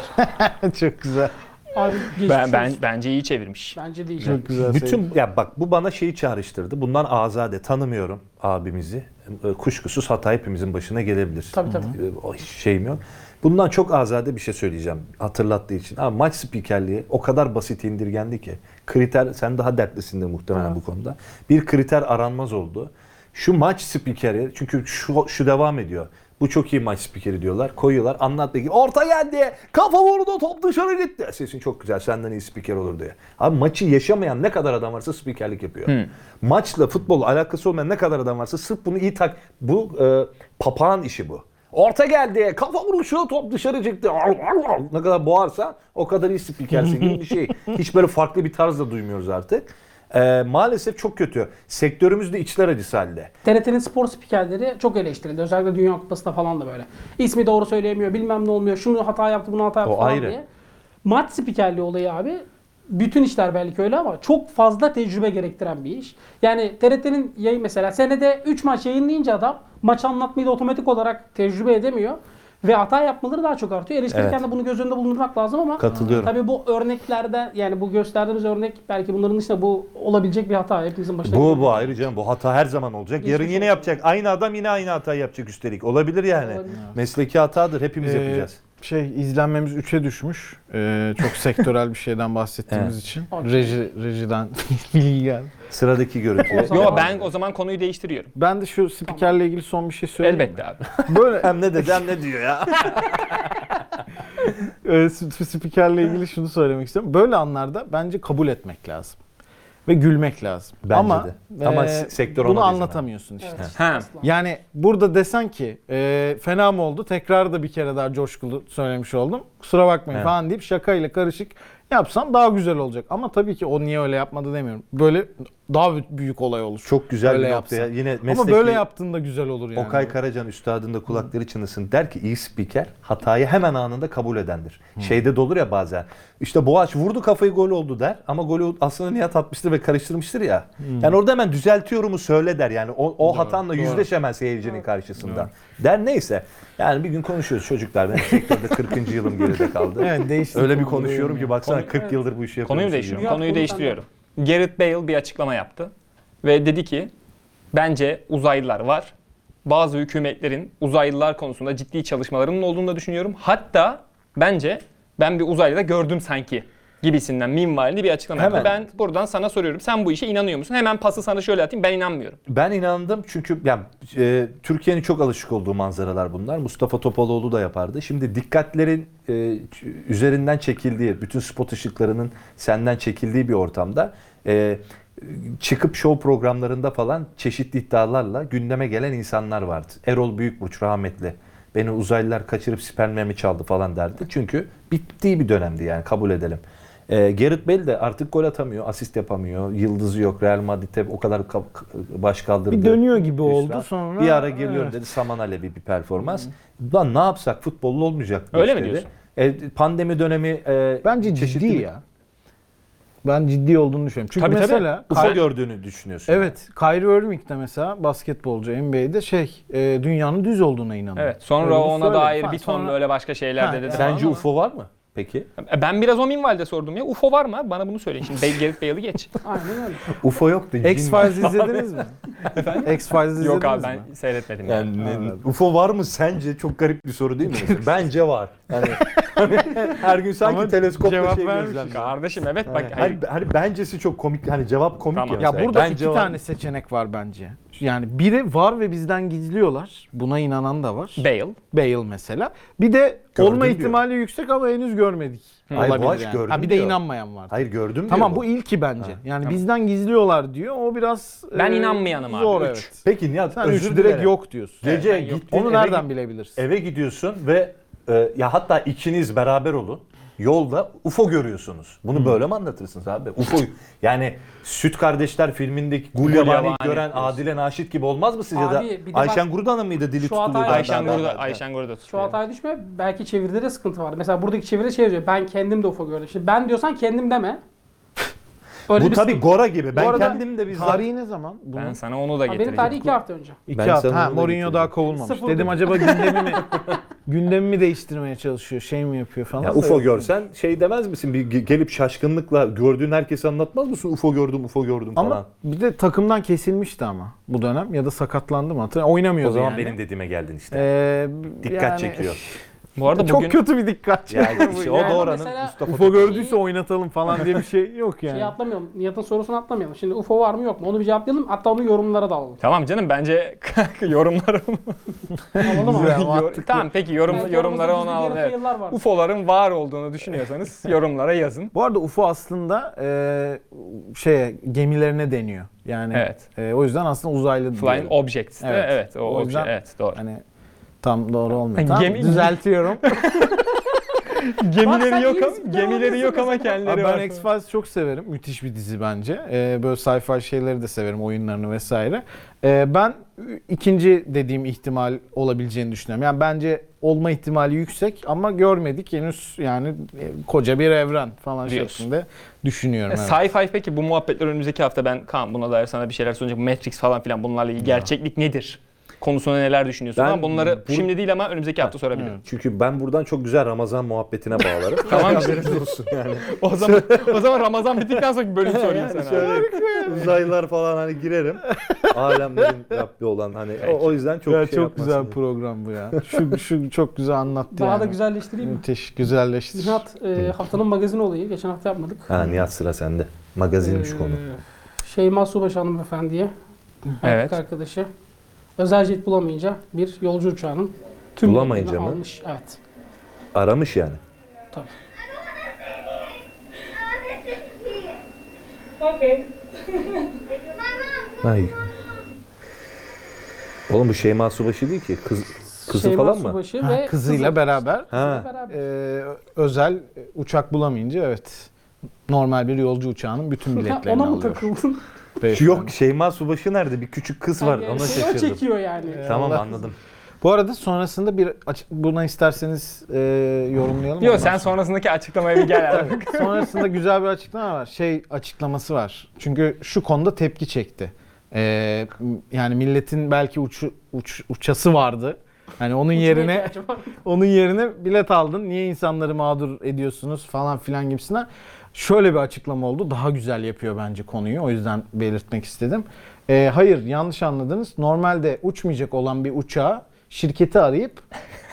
Çok güzel. Abi Ben, ben bence iyi çevirmiş. Bence değil. Çok güzel. Bütün ya bak bu bana şeyi çağrıştırdı. Bundan azade tanımıyorum abimizi. E, Kuşkusuz hata hepimizin başına gelebilir. Tabii, tabii. E, O hiç şeyim yok. Bundan çok azade bir şey söyleyeceğim hatırlattığı için. Abi maç spikerliği o kadar basit indirgendi ki. Kriter sen daha dertlisindir muhtemelen bu konuda. Bir kriter aranmaz oldu. Şu maç spikeri çünkü şu, şu devam ediyor. Bu çok iyi maç spikeri diyorlar. Koyuyorlar. Anlat peki. Orta geldi. Kafa vurdu. Top dışarı gitti. Sesin çok güzel. Senden iyi spiker olur diye. Abi maçı yaşamayan ne kadar adam varsa spikerlik yapıyor. Maçla futbolla alakası olmayan ne kadar adam varsa sırf bunu iyi tak. Bu e, papağan işi bu. Orta geldi. Kafa vuruşu. Top dışarı çıktı. Ne kadar boğarsa o kadar iyi spikersin gibi bir şey. Hiç böyle farklı bir tarz da duymuyoruz artık. E, maalesef çok kötü. Sektörümüz de içler acısı halde. TRT'nin spor spikerleri çok eleştirildi. Özellikle Dünya Kupası'nda falan da böyle. İsmi doğru söyleyemiyor, bilmem ne olmuyor, şunu hata yaptı, bunu hata yaptı O falan ayrı. diye. Maç spikerliği olayı abi bütün işler belki öyle ama çok fazla tecrübe gerektiren bir iş. Yani TRT'nin yayın mesela senede 3 maç yayınlayınca adam maç anlatmayı da otomatik olarak tecrübe edemiyor. Ve hata yapmaları daha çok artıyor. Eleştirirken Evet. de bunu göz önünde bulundurmak lazım ama Katılıyorum. tabii bu örneklerde yani bu gösterdiğimiz örnek belki bunların dışında bu olabilecek bir hata hepimizin başına Bu bu ayrı canım. Bu hata her zaman olacak. Geçmiş Yarın yine olsun. yapacak. Aynı adam yine aynı hata yapacak üstelik. Olabilir yani. Olabilir. Mesleki hatadır. Hepimiz Ee, yapacağız. Şey izlenmemiz 3'e düşmüş. Ee, çok sektörel bir şeyden bahsettiğimiz Evet. için. Reji, rejiden bilgi geldi. Sıradaki görüntü. Yo ben o zaman konuyu değiştiriyorum. Ben de şu spikerle ilgili son bir şey söyleyeyim. mi? Elbette abi. Böyle hem ne dedi hem ne diyor ya. e, sp- spikerle ilgili şunu söylemek istiyorum. Böyle anlarda bence kabul etmek lazım. Ve gülmek lazım. Bence Ama, de. Ama e, se- sektör bunu ona izin anlatamıyorsun işte. Evet, Ha. Yani burada desen ki e, fena mı oldu? Tekrar da bir kere daha coşkulu söylemiş oldum. Kusura bakmayın Evet. falan deyip şakayla karışık yapsam daha güzel olacak. Ama tabii ki o niye öyle yapmadı demiyorum. Böyle daha bü- büyük olay olur. Çok güzel Öyle bir noktaya. yapsam. Yine Ama mesleki böyle yaptığında güzel olur yani. Okay Karacan üstadın da kulakları çınlasın. Der ki iyi spiker hatayı hemen anında kabul edendir. Şeyde de olur ya bazen. İşte Boğaç vurdu kafayı gol oldu der. Ama golü aslında Nihat atmıştır ve karıştırmıştır ya. Yani orada hemen düzeltiyorumu söyle der. Yani o, o hatanla doğru. yüzleş hemen seyircinin karşısında. Der neyse. Yani bir gün konuşuyoruz çocuklar. Ben sektörde 40. yılım geride kaldı. Evet. Öyle bir konuşuyorum ki baksana Konu- 40 yıldır bu işi yapıyorum. Konuyu değiştiriyorum. Konuyu değiştiriyorum. Gareth Bale bir açıklama yaptı. Ve dedi ki bence uzaylılar var. Bazı hükümetlerin uzaylılar konusunda ciddi çalışmalarının olduğunu da düşünüyorum. Hatta bence ben bir uzaylıda gördüm sanki gibisinden minvalli bir açıklama yaptı. Hemen. Ben buradan sana soruyorum. Sen bu işe inanıyor musun? Hemen pası sana şöyle atayım. Ben inanmıyorum. Ben inandım çünkü yani, e, Türkiye'nin çok alışık olduğu manzaralar bunlar. Mustafa Topaloğlu da yapardı. Şimdi dikkatlerin e, üzerinden çekildiği, bütün spot ışıklarının senden çekildiği bir ortamda e, çıkıp show programlarında falan çeşitli iddialarla gündeme gelen insanlar vardı. Erol Büyükburç rahmetli. Beni uzaylılar kaçırıp spermlerimi çaldı falan derdi. Çünkü bittiği bir dönemdi yani kabul edelim. E, Gareth Bale de artık gol atamıyor, asist yapamıyor, yıldızı yok. Real Madrid'e o kadar ka- baş kaldırdı. Bir dönüyor gibi oldu Hüsran. sonra. Bir ara geliyorum Evet. dedi Saman Alevi bir performans. Lan ne yapsak futbollu olmayacak. Öyle mi dedi. diyorsun? E, pandemi dönemi e, Bence ciddi ya. Ben ciddi olduğunu düşünüyorum. Çünkü Tabii, tabii. mesela UFO Kay- gördüğünü düşünüyorsun. Evet, Kyrie Irving de mesela basketbolcu NBA'de şey e, dünyanın düz olduğuna inanıyor. Evet. Sonra Öyle ona dair falan. bir ton Sonra- böyle başka şeyler Ha, de dedi. Sence falan UFO var mı? Peki. ama- Ben biraz o minvalde sordum ya. UFO var mı? Bana bunu söyleyin. Şimdi Gareth Bale'ı geç. Aynen öyle. UFO yoktu. X-Files izlediniz mi? X-Files izlediniz Yok abi mi? ben seyretmedim. Yani. Yani ne- UFO var mı sence? Çok garip bir soru değil mi? Bence var. Yani, her gün sanki Ama teleskopla cevap şey vermiş. gözlemliyor. Kardeşim evet bak. Hani, hani, hani bencesi çok komik. Hani cevap komik Tamam. ya. Ya burada Bence iki var. tane seçenek var bence. Yani biri var ve bizden gizliyorlar. Buna inanan da var. Bale. Bale mesela. Bir de Gördüm olma diyor. ihtimali yüksek ama henüz görmedik. Hayır, Olabilir Boğaç yani. gördüm Ha, bir de diyor. inanmayan var. Hayır gördüm Tamam diyor bu ilki bence. Ha, Yani tamam. bizden gizliyorlar diyor. O biraz Ben e, inanmayanım abi. Zor Üç. evet. Peki Nihat Sen özür üç direkt dilerim. yok diyorsun. Gece Evet, ben yok. gittin Onu eve, nereden git- bilebilirsin? eve gidiyorsun ve e, ya hatta ikiniz beraber olun. Yolda UFO görüyorsunuz. Bunu böyle mi anlatırsınız abi? UFO yani Süt Kardeşler filmindeki Gulyabani Gulyabani gören diyorsun. Adile Naşit gibi olmaz mı sizce Abi, da? bir de Ayşen bak- Gurudan'ın mıydı dili Şu hatayı- Ayşen da- da- Gurda, da- Ayşen Gurda Şu tutuyor. hataya düşme. Belki çeviride de sıkıntı var. Mesela buradaki çeviride şey yazıyor. Ben kendim de UFO gördüm. Şimdi ben diyorsan kendim deme. Öyle Bu bir tabii. Gora gibi. Ben Bu arada kendim de bizzat Tarihi ne zaman? Bunun? Ben sana onu da Abi Benim getireceğim. tarihi iki hafta önce. İki Ben hafta. sana Ha, onu da Mourinho getireceğim. daha kovulmamış. Sıfır Dedim dedim. acaba gündemi mi gündemi mi değiştirmeye çalışıyor? Şey mi yapıyor falan. Ya da UFO yok. görsen şey demez misin? Bir ge- gelip şaşkınlıkla gördüğün herkese anlatmaz mısın? UFO gördüm, UFO gördüm falan. Ama bir de takımdan kesilmişti ama bu dönem ya da sakatlandı mı hatırlamıyorum. Oynamıyordu o zaman yani. benim dediğime geldin işte. Ee, Dikkat yani- çekiyor. Bu arada Çok bugün kötü bir dikkat Ya çekiyor. bu işte yani. o da oranın Mesela- Mustafa UFO gördüyse oynatalım falan diye bir şey yok yani. Şey atlamayalım. Nihat'ın sorusunu atlamayalım. Şimdi UFO var mı yok mu? Onu bir cevaplayalım. Hatta onu yorumlara da alalım. Tamam canım bence yorumları Alalım abi. Güzel. Yor- tamam peki yorum Belki yorumlara aramızda onu yarı Evet. var. UFO'ların var olduğunu düşünüyorsanız yorumlara yazın. Bu arada UFO aslında e, şeye gemilerine deniyor. Yani Evet. e, o yüzden aslında uzaylı Flying diyelim. Objects. Evet. Evet. evet o, O obje- yüzden- evet doğru. Hani tam doğru olmuyor. Tamam, gemi- düzeltiyorum. Bak Gemileri yok ama gemileri yok ama Abi kendileri ben var. X-Files çok severim. Müthiş bir dizi bence. Ee, böyle sci-fi şeyleri de severim. Oyunlarını vesaire. Ee, ben ikinci dediğim ihtimal olabileceğini düşünüyorum. Yani bence olma ihtimali yüksek ama görmedik henüz yani e, koca bir evren falan Diyorsun. şeklinde düşünüyorum. E, evet. Sci-fi peki bu muhabbetler önümüzdeki hafta ben Kaan buna dair sana bir şeyler soracağım. Matrix falan filan bunlarla ilgili gerçeklik nedir? Konusunda neler düşünüyorsun? Ben ama bunları bu- şimdi değil ama önümüzdeki hafta sorabilirim. Çünkü ben buradan çok güzel Ramazan muhabbetine bağlarım. Tamam. Haberiniz olsun yani. O zaman o zaman Ramazan bittikten sonra bir bölüm sorayım Yani sana. şöyle uzaylılar falan hani girerim. Alemlerin Rabbi olan hani o, o yüzden çok Ya şey çok güzel yapmasın. program bu ya. Şu, şu çok güzel anlattı Daha yani. da güzelleştireyim mi? Müthiş güzelleştir. Nihat e, haftanın magazin olayı. Geçen hafta yapmadık. Ha Nihat sıra sende. Magazinmiş Ee, konu. Şeyma Subaşı hanımefendiye. Evet. Erkek arkadaşı. Özel jet bulamayınca bir yolcu uçağının tüm Bulamayınca mı? almış. Evet. Aramış yani. Tabii. Ay. Oğlum bu Şeyma Subaşı değil ki. Kız, kızı Şeyma falan mı? Subaşı Ha, ve kızıyla kızı. beraber Ha. Beraber. e, özel uçak bulamayınca evet normal bir yolcu uçağının bütün biletlerini Ona mı alıyor. takıldın? Beyefendi. Yok Şeyma Subaşı nerede? Bir küçük kız var. Yani Ona şaşırdım. çekiyor yani. Tamam Allah- anladım. Bu arada sonrasında bir aç- buna isterseniz e, yorumlayalım. Yok ondan sen sonra. sonrasındaki açıklamaya bir gel artık. Sonrasında güzel bir açıklama var. Şey açıklaması var. Çünkü şu konuda tepki çekti. E, m- yani milletin belki uçu, uç, uçası vardı. Hani onun yerine onun yerine bilet aldın. Niye insanları mağdur ediyorsunuz falan filan gibisinden. Şöyle bir açıklama oldu. Daha güzel yapıyor bence konuyu. O yüzden belirtmek istedim. Ee, hayır yanlış anladınız. Normalde uçmayacak olan bir uçağı şirketi arayıp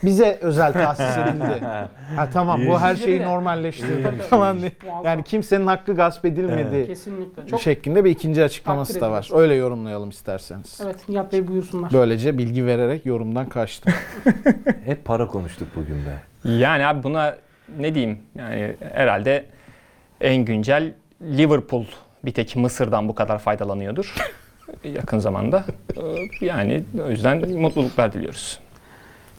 bize özel tahsis edildi. ha tamam bu her şeyi normalleştirdi falan diye. Yani kimsenin hakkı gasp edilmedi Kesinlikle. Çok şeklinde bir ikinci açıklaması Takdir da var. ediyoruz. Öyle yorumlayalım isterseniz. Evet Nihat Bey buyursunlar. Böylece bilgi vererek yorumdan kaçtım. Hep para konuştuk bugün be. yani abi buna ne diyeyim? Yani herhalde en güncel Liverpool bir tek Mısır'dan bu kadar faydalanıyordur. yakın zamanda. Yani o yüzden mutluluklar diliyoruz.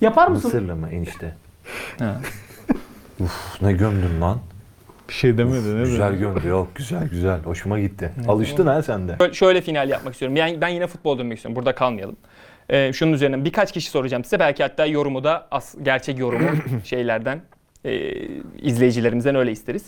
Yapar mısın? Mısırlı mı enişte? Ha. Uf ne gömdün lan. Bir şey demedi ne Güzel gömdü yok güzel güzel hoşuma gitti. Alıştın ha sen de. Şöyle, şöyle final yapmak istiyorum. Ben, ben yine futbol dönmek istiyorum. Burada kalmayalım. Ee, şunun üzerinden birkaç kişi soracağım size. Belki hatta yorumu da as, gerçek yorumu şeylerden e, izleyicilerimizden öyle isteriz.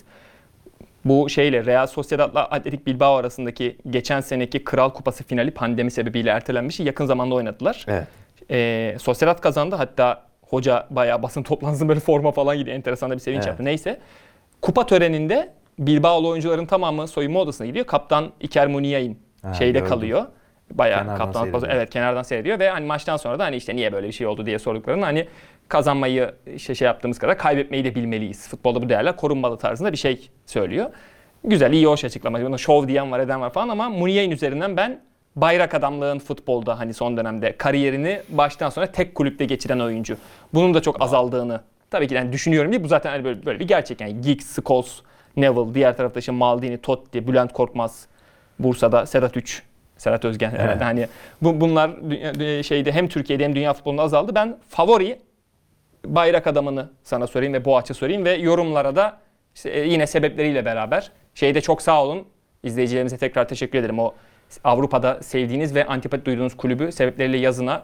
Bu şeyle Real Sociedad'la Atletik Bilbao arasındaki geçen seneki Kral Kupası finali pandemi sebebiyle ertelenmiş. Yakın zamanda oynadılar. Evet. Ee, Sociedad kazandı. Hatta hoca bayağı basın toplantısında böyle forma falan gidiyor. Enteresan da bir sevinç Evet. yaptı. Neyse. Kupa töreninde Bilbao'lu oyuncuların tamamı soyunma odasına gidiyor. Kaptan Iker Muniain şeyde gördüm. kalıyor. Bayağı Kenardan kaptan evet kenardan seyrediyor ve hani maçtan sonra da hani işte niye böyle bir şey oldu diye sorduklarında hani kazanmayı işte şey yaptığımız kadar kaybetmeyi de bilmeliyiz. Futbolda bu değerler korunmalı tarzında bir şey söylüyor. Güzel, iyi, hoş açıklama. Buna şov diyen var, eden var falan ama Muniain üzerinden ben bayrak adamlığın futbolda hani son dönemde kariyerini baştan sona tek kulüpte geçiren oyuncu. Bunun da çok azaldığını tabii ki yani düşünüyorum değil. Bu zaten hani böyle, böyle bir gerçek yani. Giggs, Scholes, Neville, diğer tarafta işte Maldini, Totti, Bülent Korkmaz, Bursa'da Sedat Üç, Serhat Özgen herhalde hani bu, bunlar şeyde hem Türkiye'de hem dünya futbolunda azaldı. Ben favori bayrak adamını sana sorayım ve Boğaç'a sorayım ve yorumlara da işte e, yine sebepleriyle beraber şeyde çok sağ olun. İzleyicilerimize tekrar teşekkür ederim. O Avrupa'da sevdiğiniz ve antipati duyduğunuz kulübü sebepleriyle yazına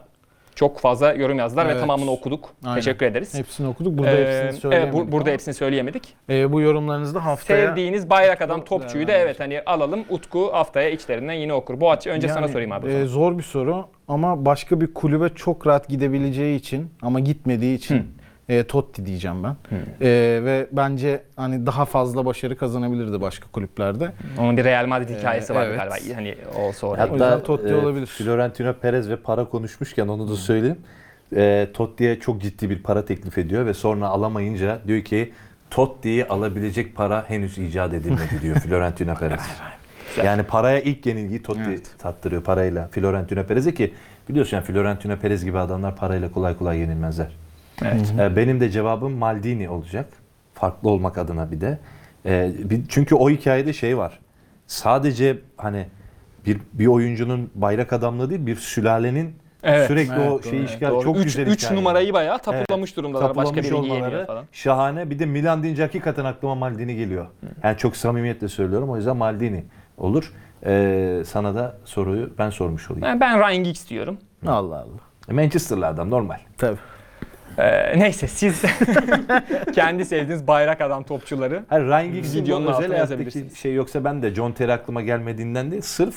çok fazla yorum yazdılar ve Evet. tamamını okuduk. Aynen. Teşekkür ederiz. Hepsini okuduk. Burada Ee, hepsini evet, söyleyemedik. bu- burada ama, hepsini söyleyemedik. e, bu yorumlarınızı da haftaya... Sevdiğiniz bayrak adam topçuyu da evet hani alalım. Utku haftaya içlerinden yine okur. Boğaç'ı önce sana Yani, sorayım abi. e, zor bir soru ama başka bir kulübe çok rahat gidebileceği için ama gitmediği için e, Totti diyeceğim ben. E, ve bence hani daha fazla başarı kazanabilirdi başka kulüplerde. Onun bir Real Madrid hikayesi Ee, var evet. galiba. Hani olsa oraya. Hatta- yüzden Totti olabilir. Florentino Perez ve para konuşmuşken onu da söyleyeyim. E, Totti'ye çok ciddi bir para teklif ediyor ve sonra alamayınca diyor ki Totti'yi alabilecek para henüz icat edilmedi diyor Florentino Perez. Yani paraya ilk yenilgiyi Totti tattırıyor parayla Florentino Perez'e ki biliyorsun yani Florentino Perez gibi adamlar parayla kolay kolay yenilmezler. Evet. Ee, Benim de cevabım Maldini olacak. Farklı olmak adına bir de. Ee, Çünkü o hikayede şey var. Sadece hani bir bir oyuncunun bayrak adamlığı değil, bir sülalenin Evet. sürekli o Evet, şeyi doğru. işgal Doğru. çok üç, güzel üç hikaye. numarayı bayağı tapulamış durumdalar. Başka Tapulamış biri olmaları yiyemiyor falan. Şahane. Bir de Milan deyince hakikaten aklıma Maldini geliyor. Yani çok samimiyetle söylüyorum. O yüzden Maldini olur. Ee, sana da soruyu ben sormuş olayım. Ben, ben Ryan Giggs diyorum. Allah Allah. Manchester'lı adam normal. Tabii. Ee, neyse siz kendi sevdiğiniz bayrak adam topçuları. Hayır Ryan Giggs'in Videonun bu özel altına hayattaki yazabilirsiniz. şey yoksa ben de John Terry aklıma gelmediğinden değil sırf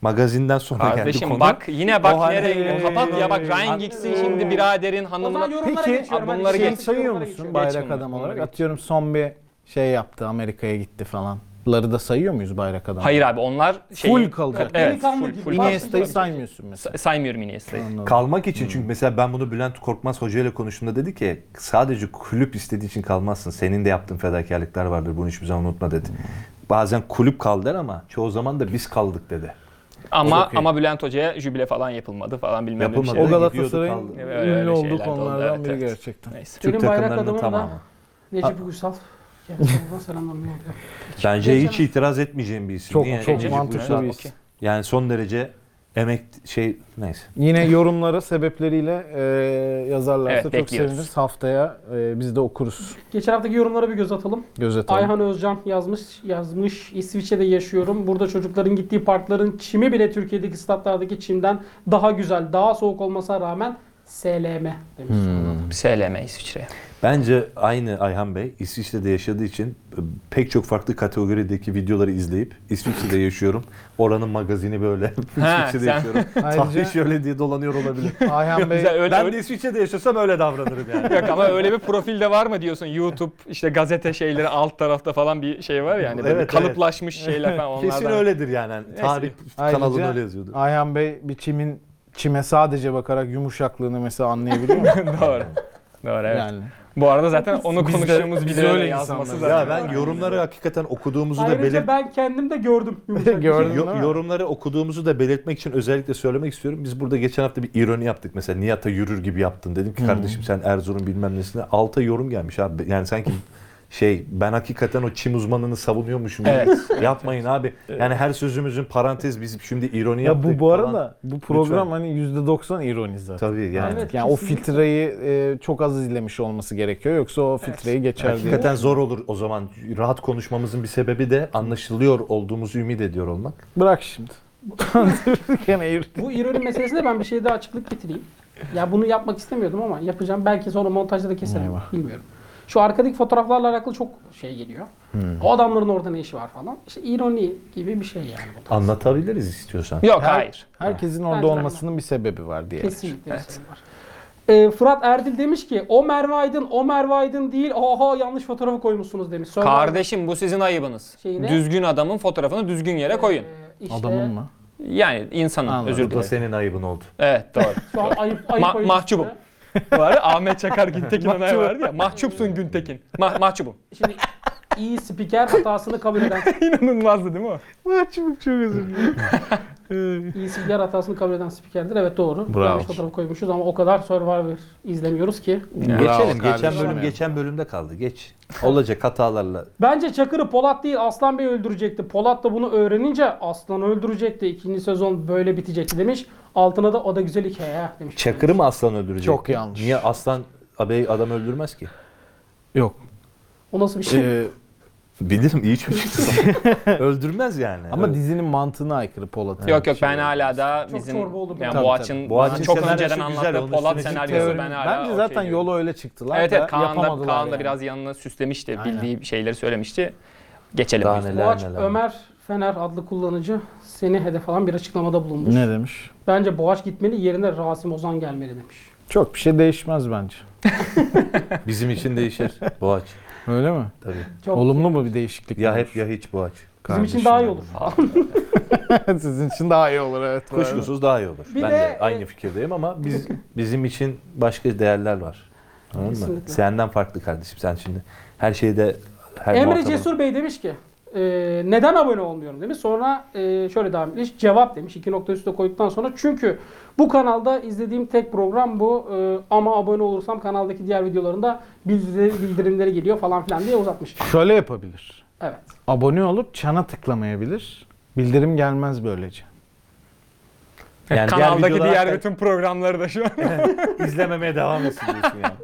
magazinden sonra geldi Kardeşim konu. bak yine bak O hani- nereye. Kapat ya bak Ryan Giggs'in şimdi biraderin O zaman hanımına... yorumlara Peki, geçiyorum. bunları Hadi Şey geç. sayıyor yorumlara musun geçiyorum. bayrak Geç bunları, adam bunları olarak? geç. Atıyorum son bir şey yaptı Amerika'ya gitti falan. Ları da sayıyor muyuz bayrak adam? Hayır abi onlar şey... Full kalacak. Evet, full, full. Iniesta'yı saymıyorsun mesela. Sa- Saymıyorum Iniesta'yı. Anladım. Kalmak için çünkü mesela ben bunu Bülent Korkmaz Hoca ile konuştuğumda dedi ki sadece kulüp istediği için kalmazsın. Senin de yaptığın fedakarlıklar vardır. Bunu hiçbir zaman unutma dedi. Bazen kulüp kal der ama çoğu zaman da biz kaldık dedi. Ama Çok iyi. ama Bülent Hoca'ya jübile falan yapılmadı falan bilmem ne bir Yapılmadı. şey. O Gidiyordu, Galatasaray'ın öyle ünlü olduğu şeyler de oldu, konulardan evet, biri evet. gerçekten. Neyse. Türk Benim bayrak takımlarının adamım da tamamı. Necip Uysal. Bence hiç itiraz etmeyeceğim bir isim. Çok- Niye? çok mantıklı bir isim. Yani son derece emek şey neyse. Yine yorumlara sebepleriyle e, yazarlarsa Evet, çok bekliyoruz. seviniriz. Haftaya e, biz de okuruz. Geçen haftaki yorumlara bir göz atalım. Göz atalım. Ayhan Özcan yazmış, yazmış. İsviçre'de yaşıyorum. Burada çocukların gittiği parkların çimi bile Türkiye'deki statlardaki çimden daha güzel, daha soğuk olmasına rağmen SLM demiş. SLM İsviçre. Bence aynı Ayhan Bey İsviçre'de yaşadığı için e, pek çok farklı kategorideki videoları izleyip İsviçre'de yaşıyorum. Oranın magazini böyle. İsviçre'de sen- yaşıyorum. Ayrıca- şöyle diye dolanıyor olabilir. Ayhan Bey Güzel, öyle, ben öyle- de İsviçre'de yaşasam öyle davranırım yani. Yok ama öyle bir profilde var mı diyorsun? YouTube işte gazete şeyleri alt tarafta falan bir şey var yani. Böyle Evet, kalıplaşmış şeyler falan onlardan. Kesin öyledir yani. yani tarih kanalında öyle yazıyordu. Ayhan Bey bir çimin çime sadece bakarak yumuşaklığını mesela anlayabiliyor mu? Doğru. Doğru evet. Yani. Bu arada zaten onu Biz de- konuştuğumuz biz videoda öyle yazması insanlarız. zaten. Ya ben yorumları hakikaten okuduğumuzu da Ayrıca belirt ben kendim de gördüm. yumuşak şey. Yo- değil mi? yorumları okuduğumuzu da belirtmek için özellikle söylemek istiyorum. Biz burada geçen hafta bir ironi yaptık. Mesela Nihat'a yürür gibi yaptın. Dedim ki kardeşim sen Erzurum bilmem nesine. Alta yorum gelmiş abi. Yani sanki şey ben hakikaten o çim uzmanını savunuyormuşum. Evet. Yapmayın abi. Yani her sözümüzün parantez biz şimdi ironi Ya yaptık bu bu arada falan. bu program Lütfen. hani %90 ironi zaten. Tabii yani. Evet. Yani o filtreyi e, çok az izlemiş olması gerekiyor yoksa o filtreyi geçer diye. Hakikaten zor olur o zaman. Rahat konuşmamızın bir sebebi de anlaşılıyor olduğumuzu ümit ediyor olmak. Bırak şimdi. Bu ironi meselesinde ben bir şey daha açıklık getireyim. Ya bunu yapmak istemiyordum ama yapacağım. Belki sonra montajda da keserim. Eyvah. Bilmiyorum. Şu arkadaki fotoğraflarla alakalı çok şey geliyor. O adamların orada ne işi var falan. İşte ironi gibi bir şey yani bu. tarz. Anlatabiliriz istiyorsan. Yok Her- hayır. Herkesin orada Bence olmasının bir sebebi var diye. Kesinlikle bir şey var. Ee, Fırat Erdil demiş ki o Merve Aydın o Merve Aydın değil oha yanlış fotoğrafı koymuşsunuz demiş. Sonra, Kardeşim bu sizin ayıbınız. Şeyine- Düzgün adamın fotoğrafını düzgün yere koyun. Ee, işte Adamın mı? Yani insanın Anladım. özür Bu da dilerim. senin ayıbın oldu. Evet doğru. Şu an ayıp ayıp Ma- mahcubum. Var ya, Ahmet Çakar Güntekin onay vardı ya. Mahcupsun Güntekin. Ma- mahcubum. Şimdi iyi spiker hatasını kabul eden İnanılmazdı değil mi o? Mahcubuk çok özür dilerim. iyi spiker hatasını kabul eden spikerdir. Evet doğru. Bravo. Yanlış fotoğrafı koymuşuz ama o kadar Survivor izlemiyoruz ki. Geçelim. Geçen kardeşim bölüm geçen bölümde kaldı. Geç. Olacak hatalarla. Bence Çakır'ı Polat değil Aslan Bey öldürecekti. Polat da bunu öğrenince Aslan öldürecekti. İkinci sezon böyle bitecekti demiş. Altına da o da güzel hikaye ha demiş. Çakır'ı mı aslan öldürecek? Çok yanlış. Niye aslan abey adam öldürmez ki? Yok. O nasıl bir şey? Ee, Bilirim iyi çocuk. Öldürmez yani. ama Öyle. dizinin mantığına aykırı Polat'ın. Yok yok ben şey. hala da Çok bizim çorba oldu yani Tabii, Boğaç'ın, tabii. Boğaç'ın çok senaryosu önceden güzel, anlattığı onun Polat üstüne senaryosu Teori- ben hala Bence okey zaten diyorum. yolu öyle çıktılar Evet da evet Kaan da, yapamadılar Kaan da yani. biraz yanına süslemişti. Aynen. Bildiği şeyleri söylemişti. Geçelim. Daha neler Boğaç neler. Ömer Fener adlı kullanıcı seni hedef alan bir açıklamada bulunmuş. Ne demiş? Bence Boğaç gitmeli yerine Rasim Ozan gelmeli demiş. Çok bir şey değişmez bence. Bizim için değişir. Boğaç. Öyle mi? Tabii. Çok Olumlu mu bir değişiklik? Ya olur? hep ya hiç Boğaç. bizim için daha iyi olur. Sizin için daha iyi olur evet. Kuşkusuz daha iyi olur. Bir ben de, de, aynı e, fikirdeyim ama biz bizim için başka değerler var. Anladın mı? Senden farklı kardeşim sen şimdi. Her şeyde her Emre muhatabın- Cesur Bey demiş ki e, neden abone olmuyorum demiş. Sonra e, şöyle devam etmiş. Cevap demiş. İki nokta üstüne koyduktan sonra. Çünkü bu kanalda izlediğim tek program bu. E, ama abone olursam kanaldaki diğer videolarında bildirimleri, bildirimleri geliyor falan filan diye uzatmış. Şöyle yapabilir. Evet. Abone olup çana tıklamayabilir. Bildirim gelmez böylece. Yani diğer Kanaldaki videolar diğer hatta- bütün programları da şu an. izlememeye devam etsin diyorsun yani.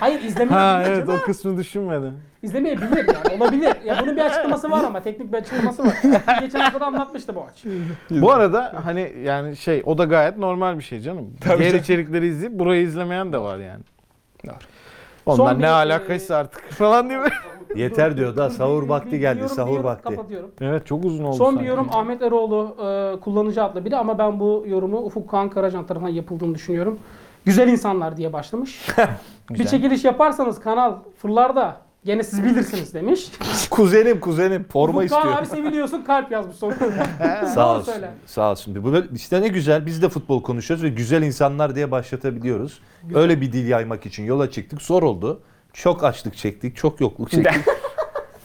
Hayır izlemeyi Ha bilir evet canım. o kısmı düşünmedim. İzlemeyebilir yani olabilir. Ya bunun bir açıklaması var ama teknik bir açıklaması var. Geçen hafta da anlatmıştı Boğaç. Bu arada hani yani şey o da gayet normal bir şey canım. Tabii Diğer canım. içerikleri izleyip burayı izlemeyen de var yani. Doğru. Onlar Son ne bir, alakaysa artık falan değil mi? Yeter diyor da sahur vakti geldi sahur yorum vakti. Kapatıyorum. evet çok uzun oldu Son sanki. bir yorum Ahmet Eroğlu e, kullanıcı adlı biri ama ben bu yorumu Ufuk Kağan Karacan tarafından yapıldığını düşünüyorum. Güzel insanlar diye başlamış. bir çekiliş yaparsanız kanal fırlar da gene siz bilirsiniz demiş. Kuzenim kuzenim forma Ufuk Kağan istiyor. abi seviliyorsun kalp yazmış sonuna. Sağ Doğru olsun. söyle. Sağ olsun. Bu böyle- işte ne güzel biz de futbol konuşuyoruz ve güzel insanlar diye başlatabiliyoruz. Öyle bir dil yaymak için yola çıktık. Zor oldu. Çok açlık çektik, çok yokluk çektik.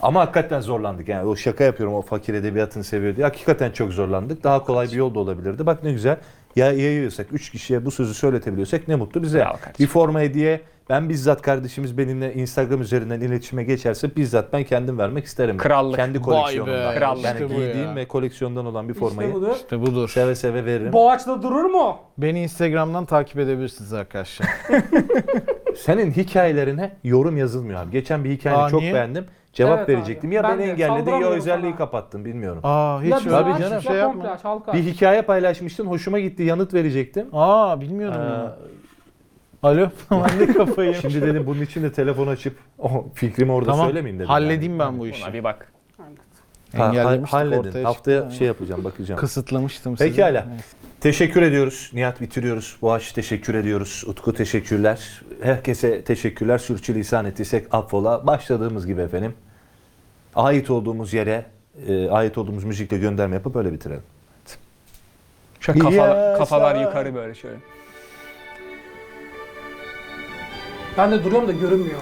Ama hakikaten zorlandık. Yani o şaka yapıyorum o fakir edebiyatını seviyor diye. Hakikaten çok zorlandık. Daha kolay bir yol da olabilirdi. Bak ne güzel. Ya yayıyorsak, üç kişiye bu sözü söyletebiliyorsak ne mutlu bize. Bravo kardeşim. Bir forma hediye. Ben bizzat kardeşimiz benimle Instagram üzerinden iletişime geçerse bizzat ben kendim vermek isterim. Krallık. Kendi Vay koleksiyonumdan. be, krallık. Yani işte giydiğim ya. ve koleksiyondan olan bir formayı İşte budur. İşte budur. seve seve veririm. Boğaç'ta durur mu? Beni Instagram'dan takip edebilirsiniz arkadaşlar. Senin hikayelerine yorum yazılmıyor abi. Geçen bir hikayeni Aa, çok niye? beğendim. Cevap Evet verecektim. abi. Ya Ben beni de engelledin ya saldıramıyorum özelliği sana. kapattın bilmiyorum. Aa hiç ya öyle canım. şey ya yapma. komple aç, halka Bir aç. hikaye paylaşmıştın. Hoşuma gitti. Yanıt verecektim. Aa bilmiyordum Ee, bunu. Alo de kafayı. Şimdi dedim bunun için de telefon açıp o fikrimi orada Tamam söylemeyeyim dedim. halledeyim ben bu işi. Buna bir bak. Ha, ha- Engellemiştik, halledin. ortaya Haftaya şey yapacağım bakacağım. Kısıtlamıştım sizi. Pekala. Neyse. Teşekkür ediyoruz. Nihat bitiriyoruz. Boğaç teşekkür ediyoruz. Utku teşekkürler. Herkese teşekkürler. Sürçülisan ettiysek affola. Başladığımız gibi efendim. Ait olduğumuz yere e, ait olduğumuz müzikle gönderme yapıp öyle bitirelim. Şöyle kafalar, Yes, kafalar yukarı böyle şöyle. Ben de duruyorum da görünmüyor.